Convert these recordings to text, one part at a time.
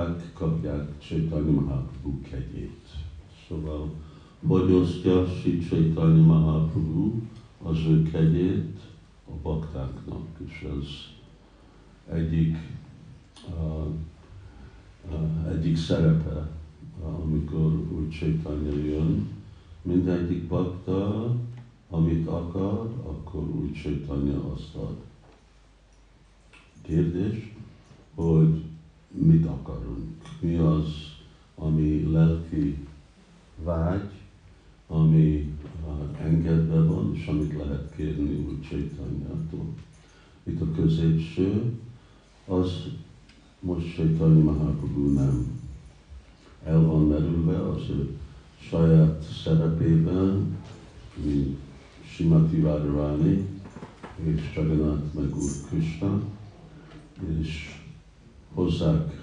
Bakták kapják Chaitanya Mahaprabhu kegyét. Szóval, hogy osztja Sri Chaitanya Mahaprabhu az ő kegyét a baktáknak, és ez egyik, uh, uh, egyik szerepe, uh, amikor úgy Chaitanya jön, mindegyik bakta, amit akar, akkor úgy Chaitanya azt ad. Kérdés, hogy mit akarunk, mi az, ami lelki vágy, ami engedve van, és amit lehet kérni úgy Csaitanyától. Itt a középső, az most Csaitanya Mahaprabhu nem el van merülve az ő saját szerepében, mint Simati Radharani és Jagannath meg Úr Krishna, és hozzák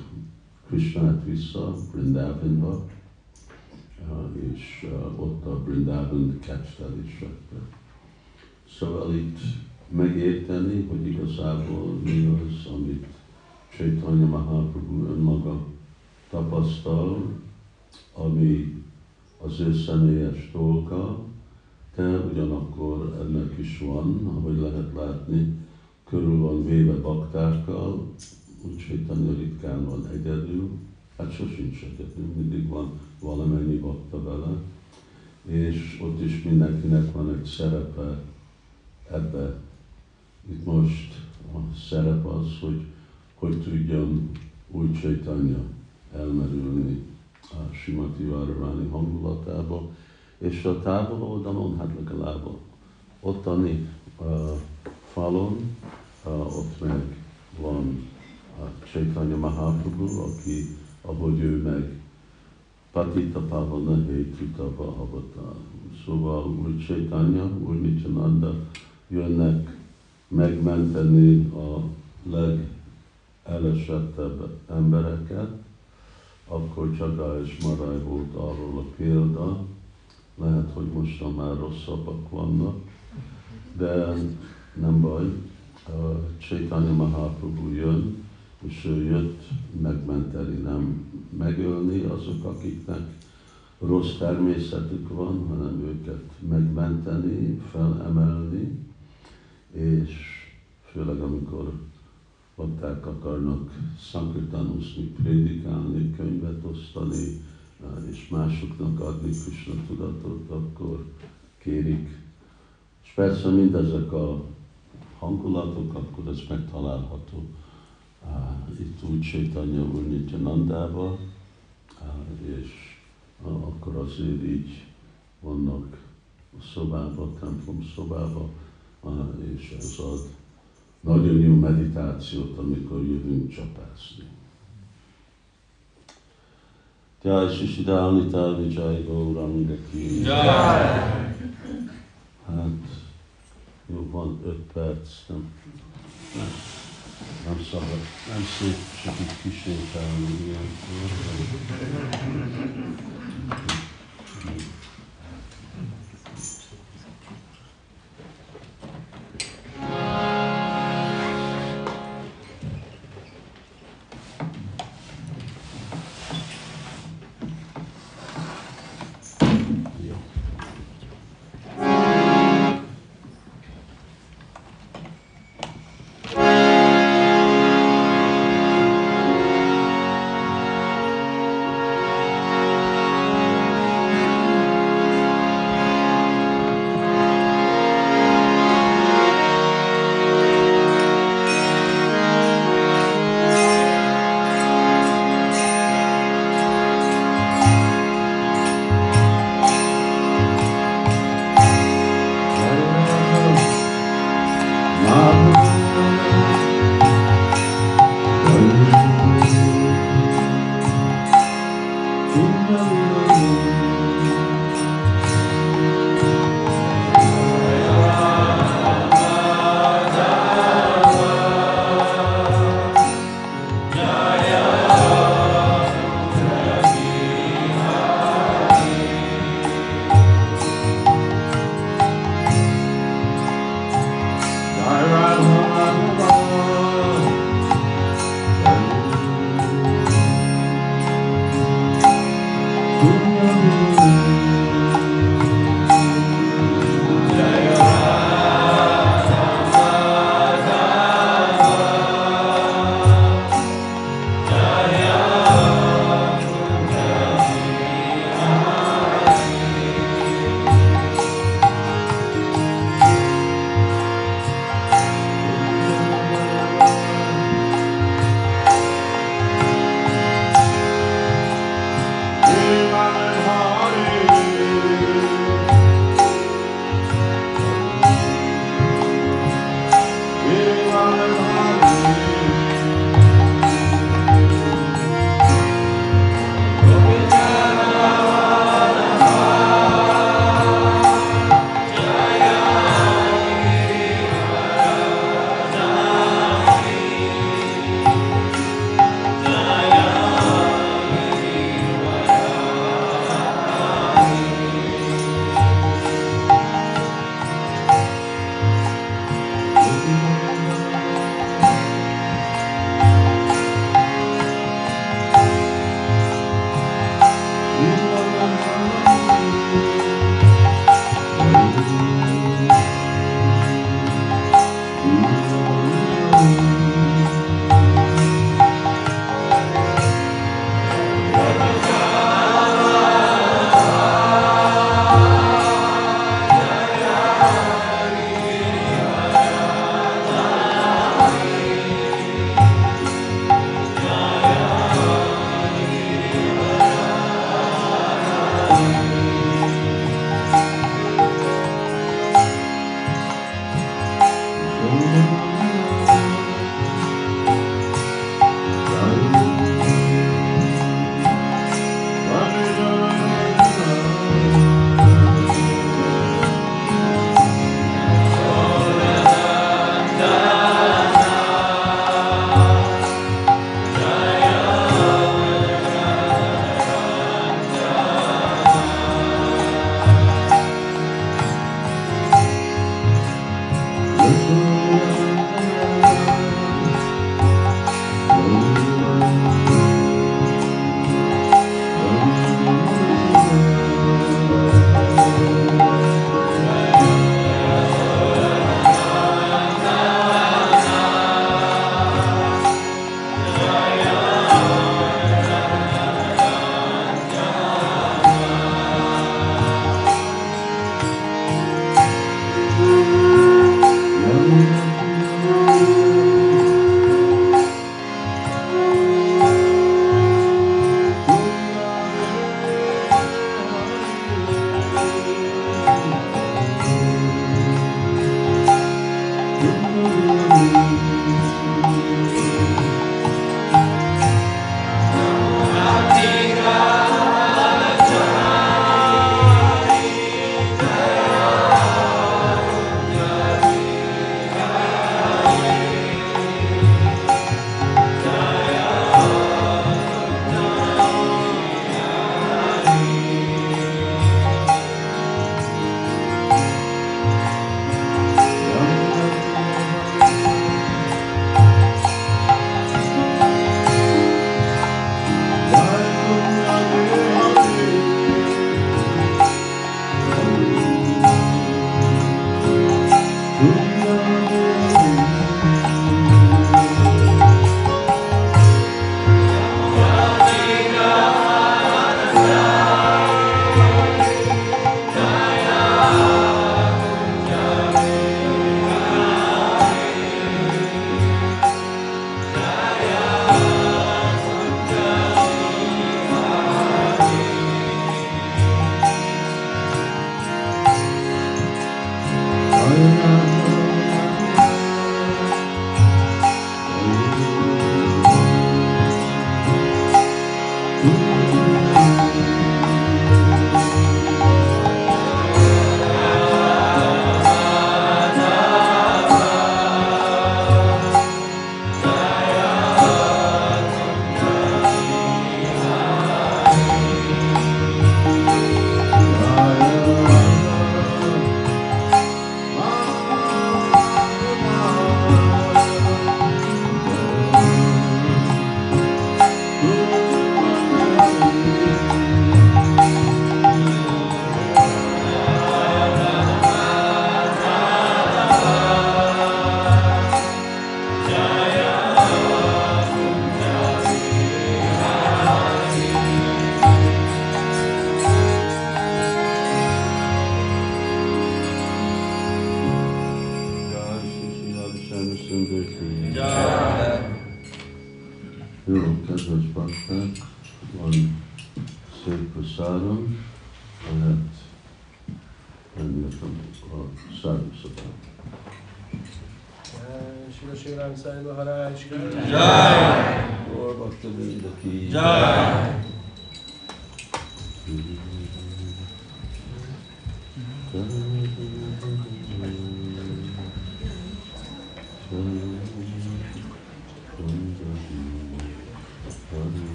Krishnát vissza Brindavanba, és ott a Brindavan kettelésette. Szóval itt megérteni, hogy igazából mi az, amit Chaitanya Mahaprabhu önmaga tapasztal, ami az ő személyes dolga, de ugyanakkor ennek is van, ahogy lehet látni, körül van véve baktákkal, úgyhogy Tanya ritkán van egyedül, hát sosincs egyedül, mindig van valamennyi bakta vele, és ott is mindenkinek van egy szerepe ebbe. Itt most a szerep az, hogy hogy tudjon új Csaitanya elmerülni a Simati Várváni hangulatába, és a távol oldalon, hát legalább ottani uh, falon, uh, ott meg van a Chaitanya Mahaprabhu, aki, ahogy ő meg Patita Pavana Hétutava Avatar. Szóval úgy Chaitanya, úgy Nityananda jönnek megmenteni a legelesettebb embereket, akkor Csaga és Maraj volt arról a példa, lehet, hogy most már rosszabbak vannak, de nem baj, Chaitanya Mahaprabhu jön, és ő jött megmenteni, nem megölni azok, akiknek rossz természetük van, hanem őket megmenteni, felemelni, és főleg amikor bakták akarnak szankirtanuzni, prédikálni, könyvet osztani, és másoknak adni Krishna tudatot, akkor kérik. És persze mindezek a hangulatok, akkor ez megtalálható itt úgy Chaitanya úr Nityanandába, és akkor azért így vannak a szobában, a templom szobában, uh, és ez ad nagyon jó meditációt, amikor jövünk csapászni. Jai Sisiddhanita Vijay Gauranga ki. Hát, jó, van öt perc, nem, nem, nem szabad, nem szép csak így kisétálni ilyenkor.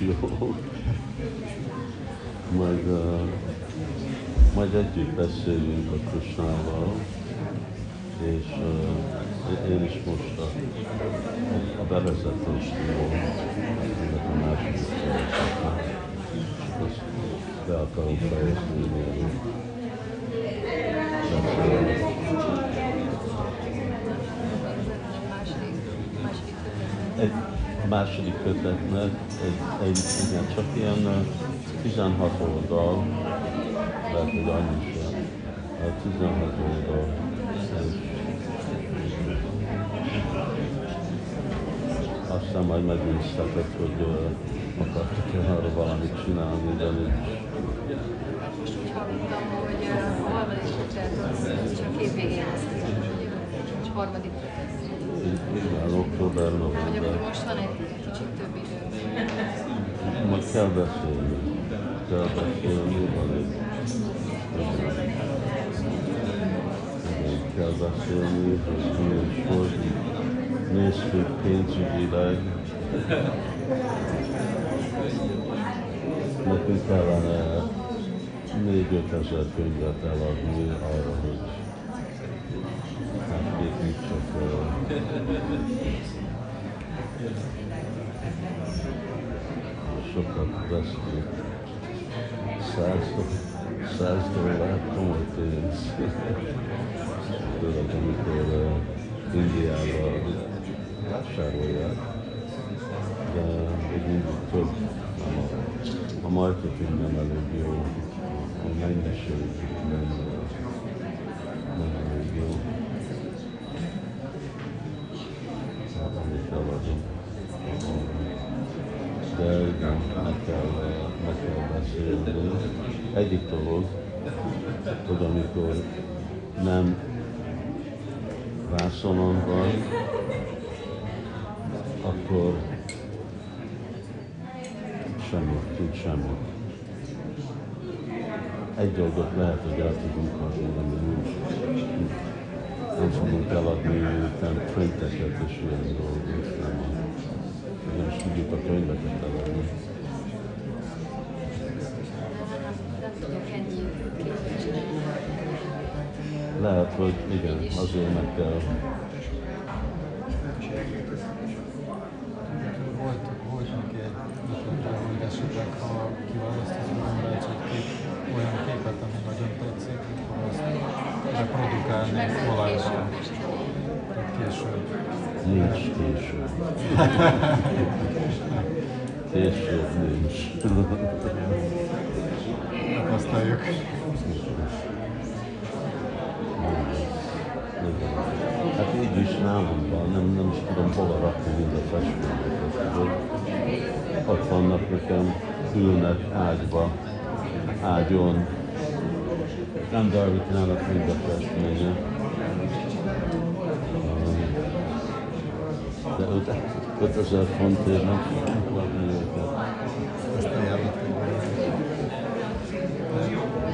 Jó. Majd, uh, majd együtt beszélünk a Krisnával, és uh, én is most a, a bevezetést jó, ennek a második fejezetnek, és azt be akarom fejezni mielőtt. beszélünk. egy második kötetnek egy, egy igen, csak ilyen ö, 16 oldal, lehet, hogy annyi a 16 oldal. Aztán majd megnéztetek, hogy uh, akartok-e arra valamit csinálni, de nincs. Most úgy hogy a harmadik csak harmadik október, Hogy akkor most van egy kicsit több idő. Majd kell beszélni. Kell beszélni, van egy... Kell beszélni, hogy mi is volt. Néztük pénzügyileg. Nekünk kellene 4-5 ezer könyvet eladni arra, hogy itt sokat vesztünk. Száz, száz dollár komoly pénz. Főleg amikor uh, Indiába vásárolják. De még mindig több. A, marketing nem elég jó. A mennyiség nem, nem elég jó. Amit eladunk de igen, meg kell, meg kell beszélni. Egyik dolog, hogy amikor nem vászonon van, akkor semmi, tud semmi. Egy dolgot lehet, hogy el tudunk adni, ami nincs. Nem fogunk eladni nem printeket és ilyen dolgot, nem, nem is tudjuk a könyveket eladni. Lehet, hogy igen, azért meg kell. Volt, volt neki egy ötlete, hogy esetleg, ha kiválasztozunk a bácsi kép, olyan képet, ami nagyon tetszik, akkor azt reprodukálni Meg lehet olajban. később festeni. Tehát később. Nincs később. Később nincs. Tapasztaljuk. Hát így is nálunk van, nem, nem is tudom hova rakni mind a festményeket. Ott vannak nekem, ülnek ágyba, ágyon. Nem Darvitának mind a festménye. De 5000 fontért nem tudjuk lakni őket. Ezt ajánlottuk.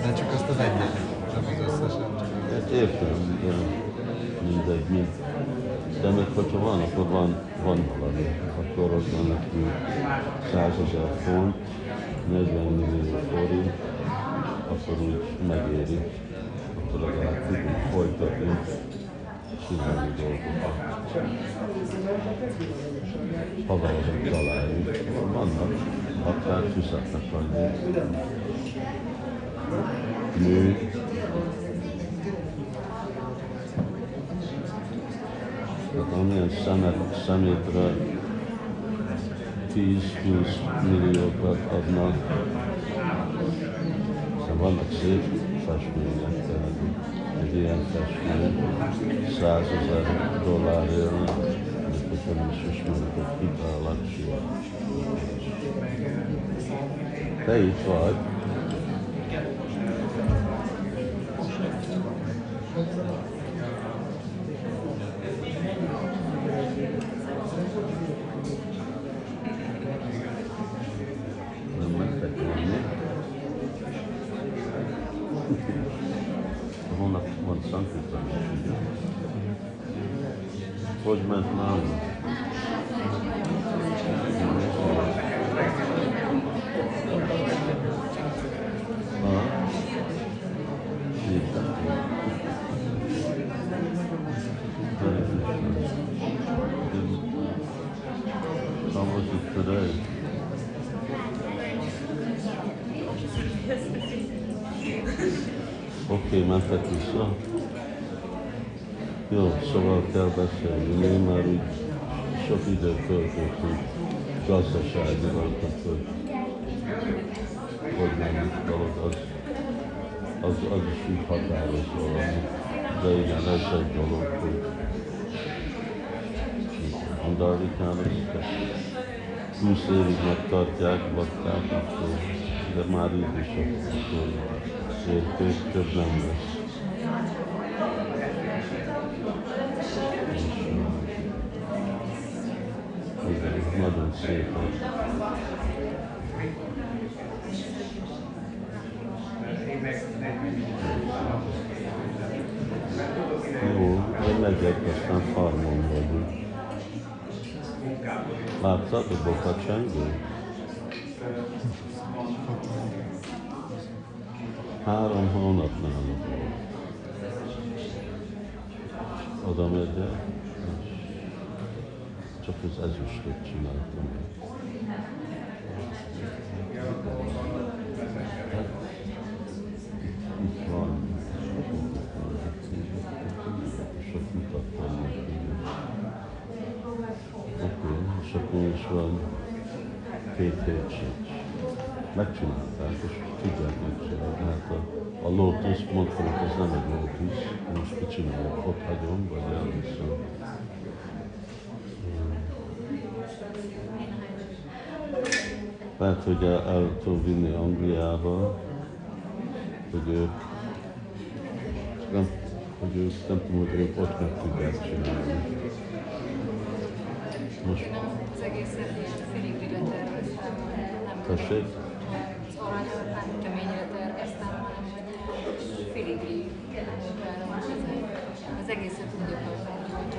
De, csak azt az egyet, nem az összeset. Hát értem, de mindegy, mind. De még hogyha van, akkor van, van valami. Akkor ott van nekünk 100 ezer font, 40 millió forint, akkor úgy megéri. Akkor legalább tudunk folytatni, csinálni dolgokat. Ha valahogy találjuk. Vannak, akár fizetnek annyit. Nő, Tehát amilyen szemet, szemétre 10-20 milliókat adnak, vannak szép festmények, tehát egy ilyen festmény 100 ezer dollárért, hogyha nem is ismerik, hogy kit a Lakshmi. Te itt vagy. Nem mentek volna. Holnap van Sankirtan is, ugye? Hogy ment Oké, mentek vissza. Jó, szóval kell beszélni. Mi már úgy sok időt töltöttünk gazdaságilag, hogy hogy nem dolog, az, az, az is úgy határoz valami. De igen, ez egy dolog, hogy Andarvikának 20 évig megtartják, vakták, akkor, de már így is akkor érték, több nem lesz. Igen, nagyon szép. Jó, én megyek, aztán farmon vagyunk. Láttad a bokacsengő? Három hónap náluk volt. Oda megyek, és csak az ezüstöt csináltam. Van két hét sincs. Megcsinálták, és tudják megcsinálni. Hát a, a Lotus, mondtam, hogy ez nem egy Lotus, most kicsinálok, ott hagyom, vagy elviszem. Lehet, hogy el, tudom vinni Angliába, hogy ők nem, hogy ők nem tudom, hogy ők ott meg tudják csinálni. Most egészet ilyen filigrire terveztem, nem tessék, az aranyat nem töményre hogy filigri. Az egészet hallani, hogy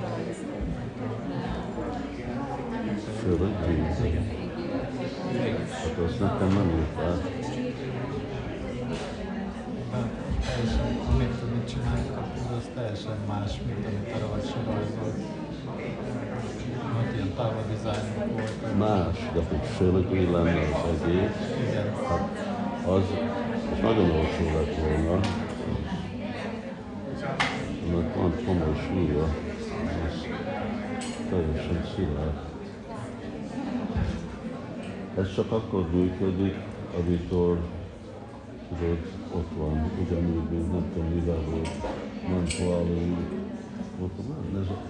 rajz. Hát teljesen, amit, amit csináltak, az teljesen más, mint amit a Rajcsi rajzolt. Más, de hogy fölögri lenne az egész, hát az, az nagyon olcsó lett volna. Mert van komoly súlya, ez teljesen szilárd. Ez csak akkor működik, amikor tudod, ott van, ugyanúgy, mint nem tudom, mivel volt, nem valami, mondtam, nem, ez a,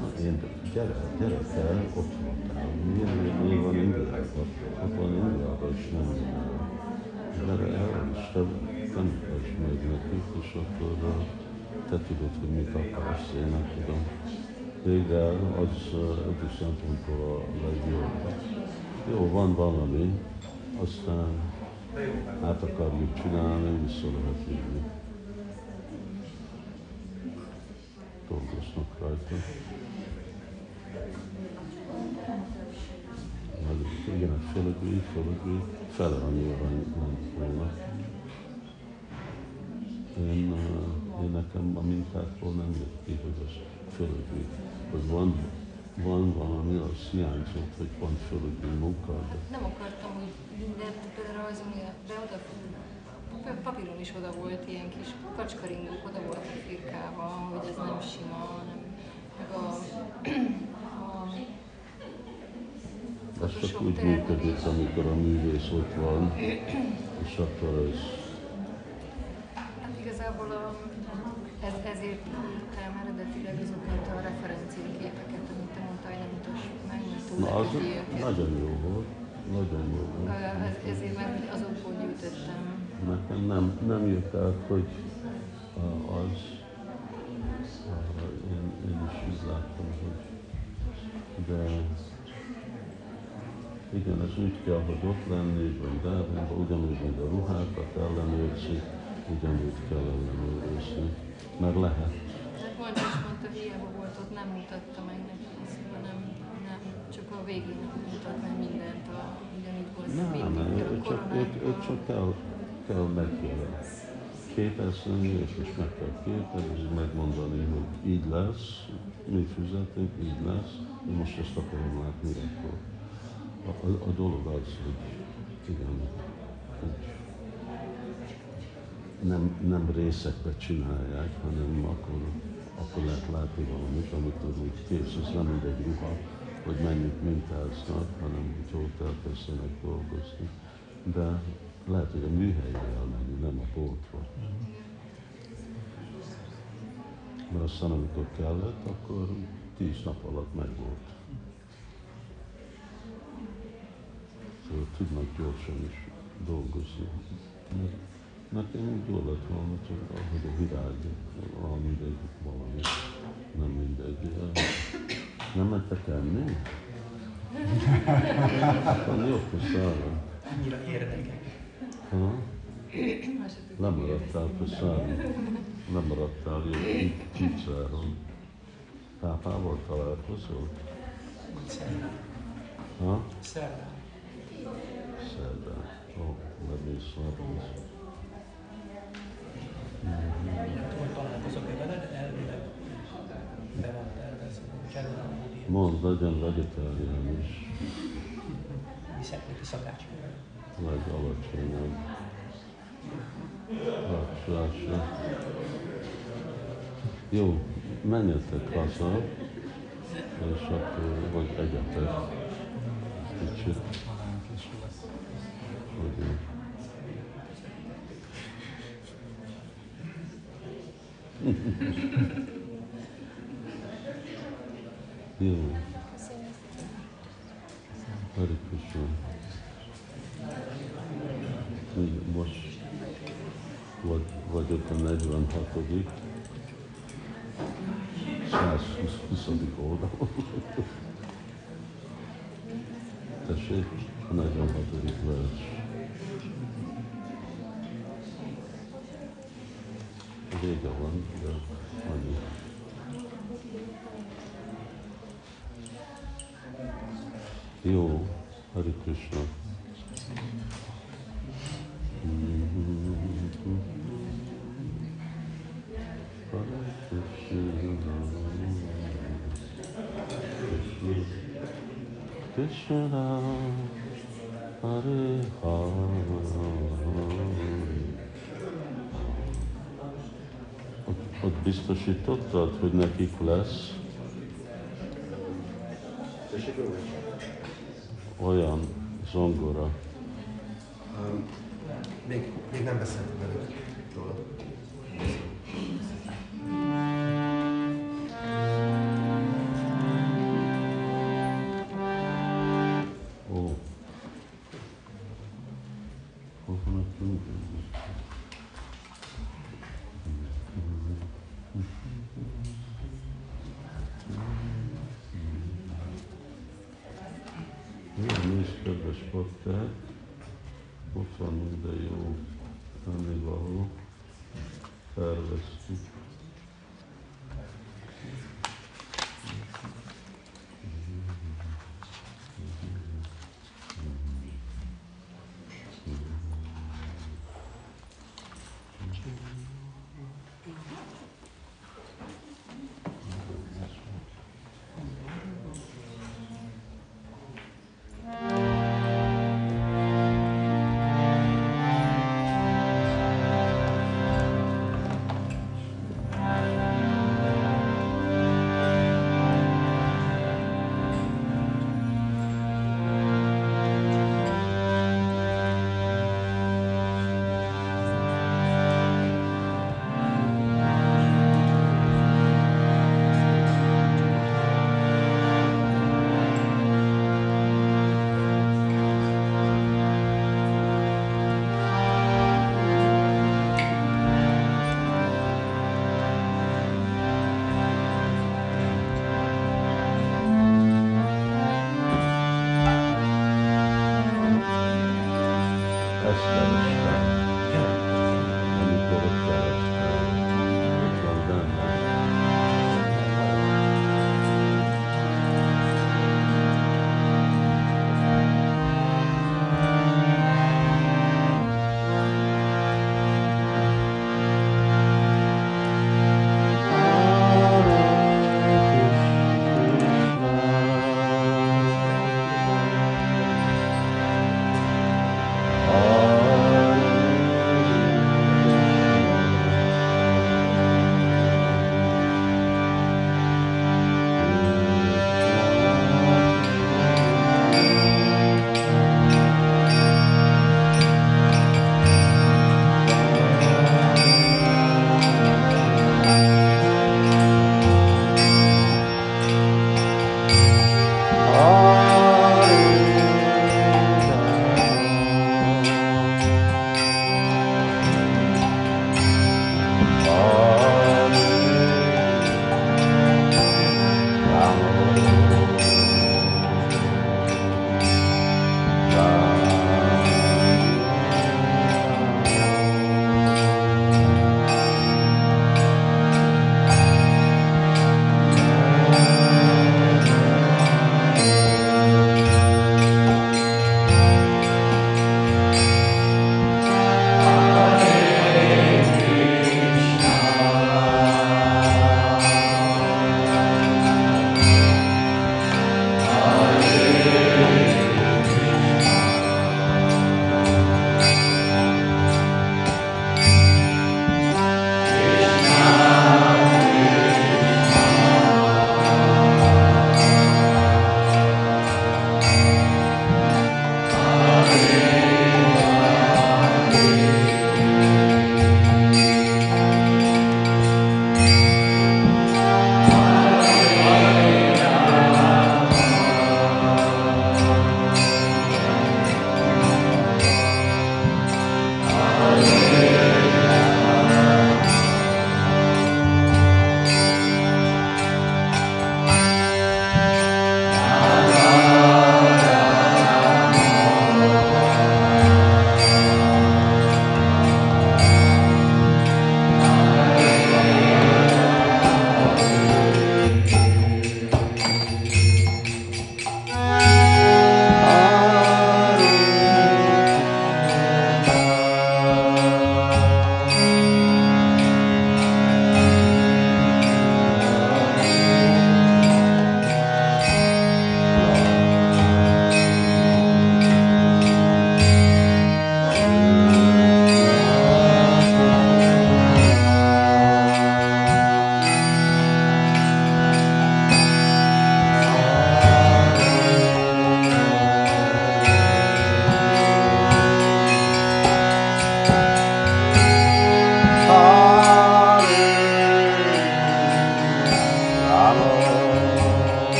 na, én, gyere, gyere fel, ott voltál, milyen, mi van Indiában, ott van Indiában is nem gyere el, és te mutasd meg nekik, és akkor te tudod, hogy mit akarsz, én nem tudom. Végre az egyik szempontból a legjobb. Jó, van valami, aztán át akarjuk csinálni, vissza lehet vinni. Dolgoznak rajta. Meg igen, a fölögri, fölögri, fele annyi arany ment volna. Én, én nekem a mintákból nem jött ki, hogy az fölögri, hogy van, van valami, az hiányzott, hogy van fölögri munka, de Nem akartam úgy mindent rajzolni, de oda pa- papíron is oda volt ilyen kis kacskaringók, oda voltak firkálva, hogy ez nem sima, nem, meg a, a Ez csak úgy működik, amikor a művész ott van, és akkor ez Hát igazából a, ez, ezért írtam eredetileg azokat a referenciaképeket, amit te mondtál, hogy nem mutassuk meg, mert túl Na, az nagyon jó volt, nagyon jó volt. ez- Ezért mert azokból gyűjtöttem. Nekem nem, nem jött át, hogy az, én, én is úgy láttam, hogy de igen, ez úgy kell, hogy ott lenni, vagy Dávinban, ugyanúgy, mint a ruhákat ellenőrzik, ugyanúgy kell ellenőrizni, mert lehet. Hát Moncsi is mondta, hiába volt ott, nem mutatta meg neki, szóval nem, nem, csak a végén mutat meg mindent, a, ugyanígy volt Nem, mindig, ő csak, ő, ő koronákkal. csak kell, kell meg kell képezni, és is meg kell képezni, megmondani, hogy így lesz, mi fizetünk, így lesz, én most ezt akarom látni, akkor a, a, dolog az, hogy igen, hogy nem, nem részekbe csinálják, hanem akkor, akkor lehet látni valamit, amikor úgy kész, ez nem mindegy ruha, hogy mennyit mintáznak, hanem hogy ott elkezdenek dolgozni. De lehet, hogy a műhelyre elmenni, nem a boltba. Mert aztán, amikor kellett, akkor tíz nap alatt megvolt. Tudnak gyorsan is dolgozni. Mert Nekem úgy jó lett volna, csak ahogy a virág, valami mindegy, valami, nem mindegy. Nem mentek enni? Van jó puszára. Annyira érdekes. Ha? Lemaradtál puszára. Lemaradtál jó pizzáron. Pápával találkozol? Szerdán. Ha? Szerdán. Elvileg be van tervezve, kedden a múlva. Mondd, legyen vegetáriánus, legalacsonyabb. Lássa. Jó, menjetek haza, és akkor vagy egyetek. Kicsit, Halánk is lesz. hogy Jó. Hare Krishna. Most vagy, vagyok a 46. 120. oldalon. Tessék, a 46. vers. Vége van, de annyi. Jó, Hari Krishna. Krishna, Hare. Ott, ott biztosítottad, hogy nekik lesz olyan zongora, még, még nem beszéltem velük róla.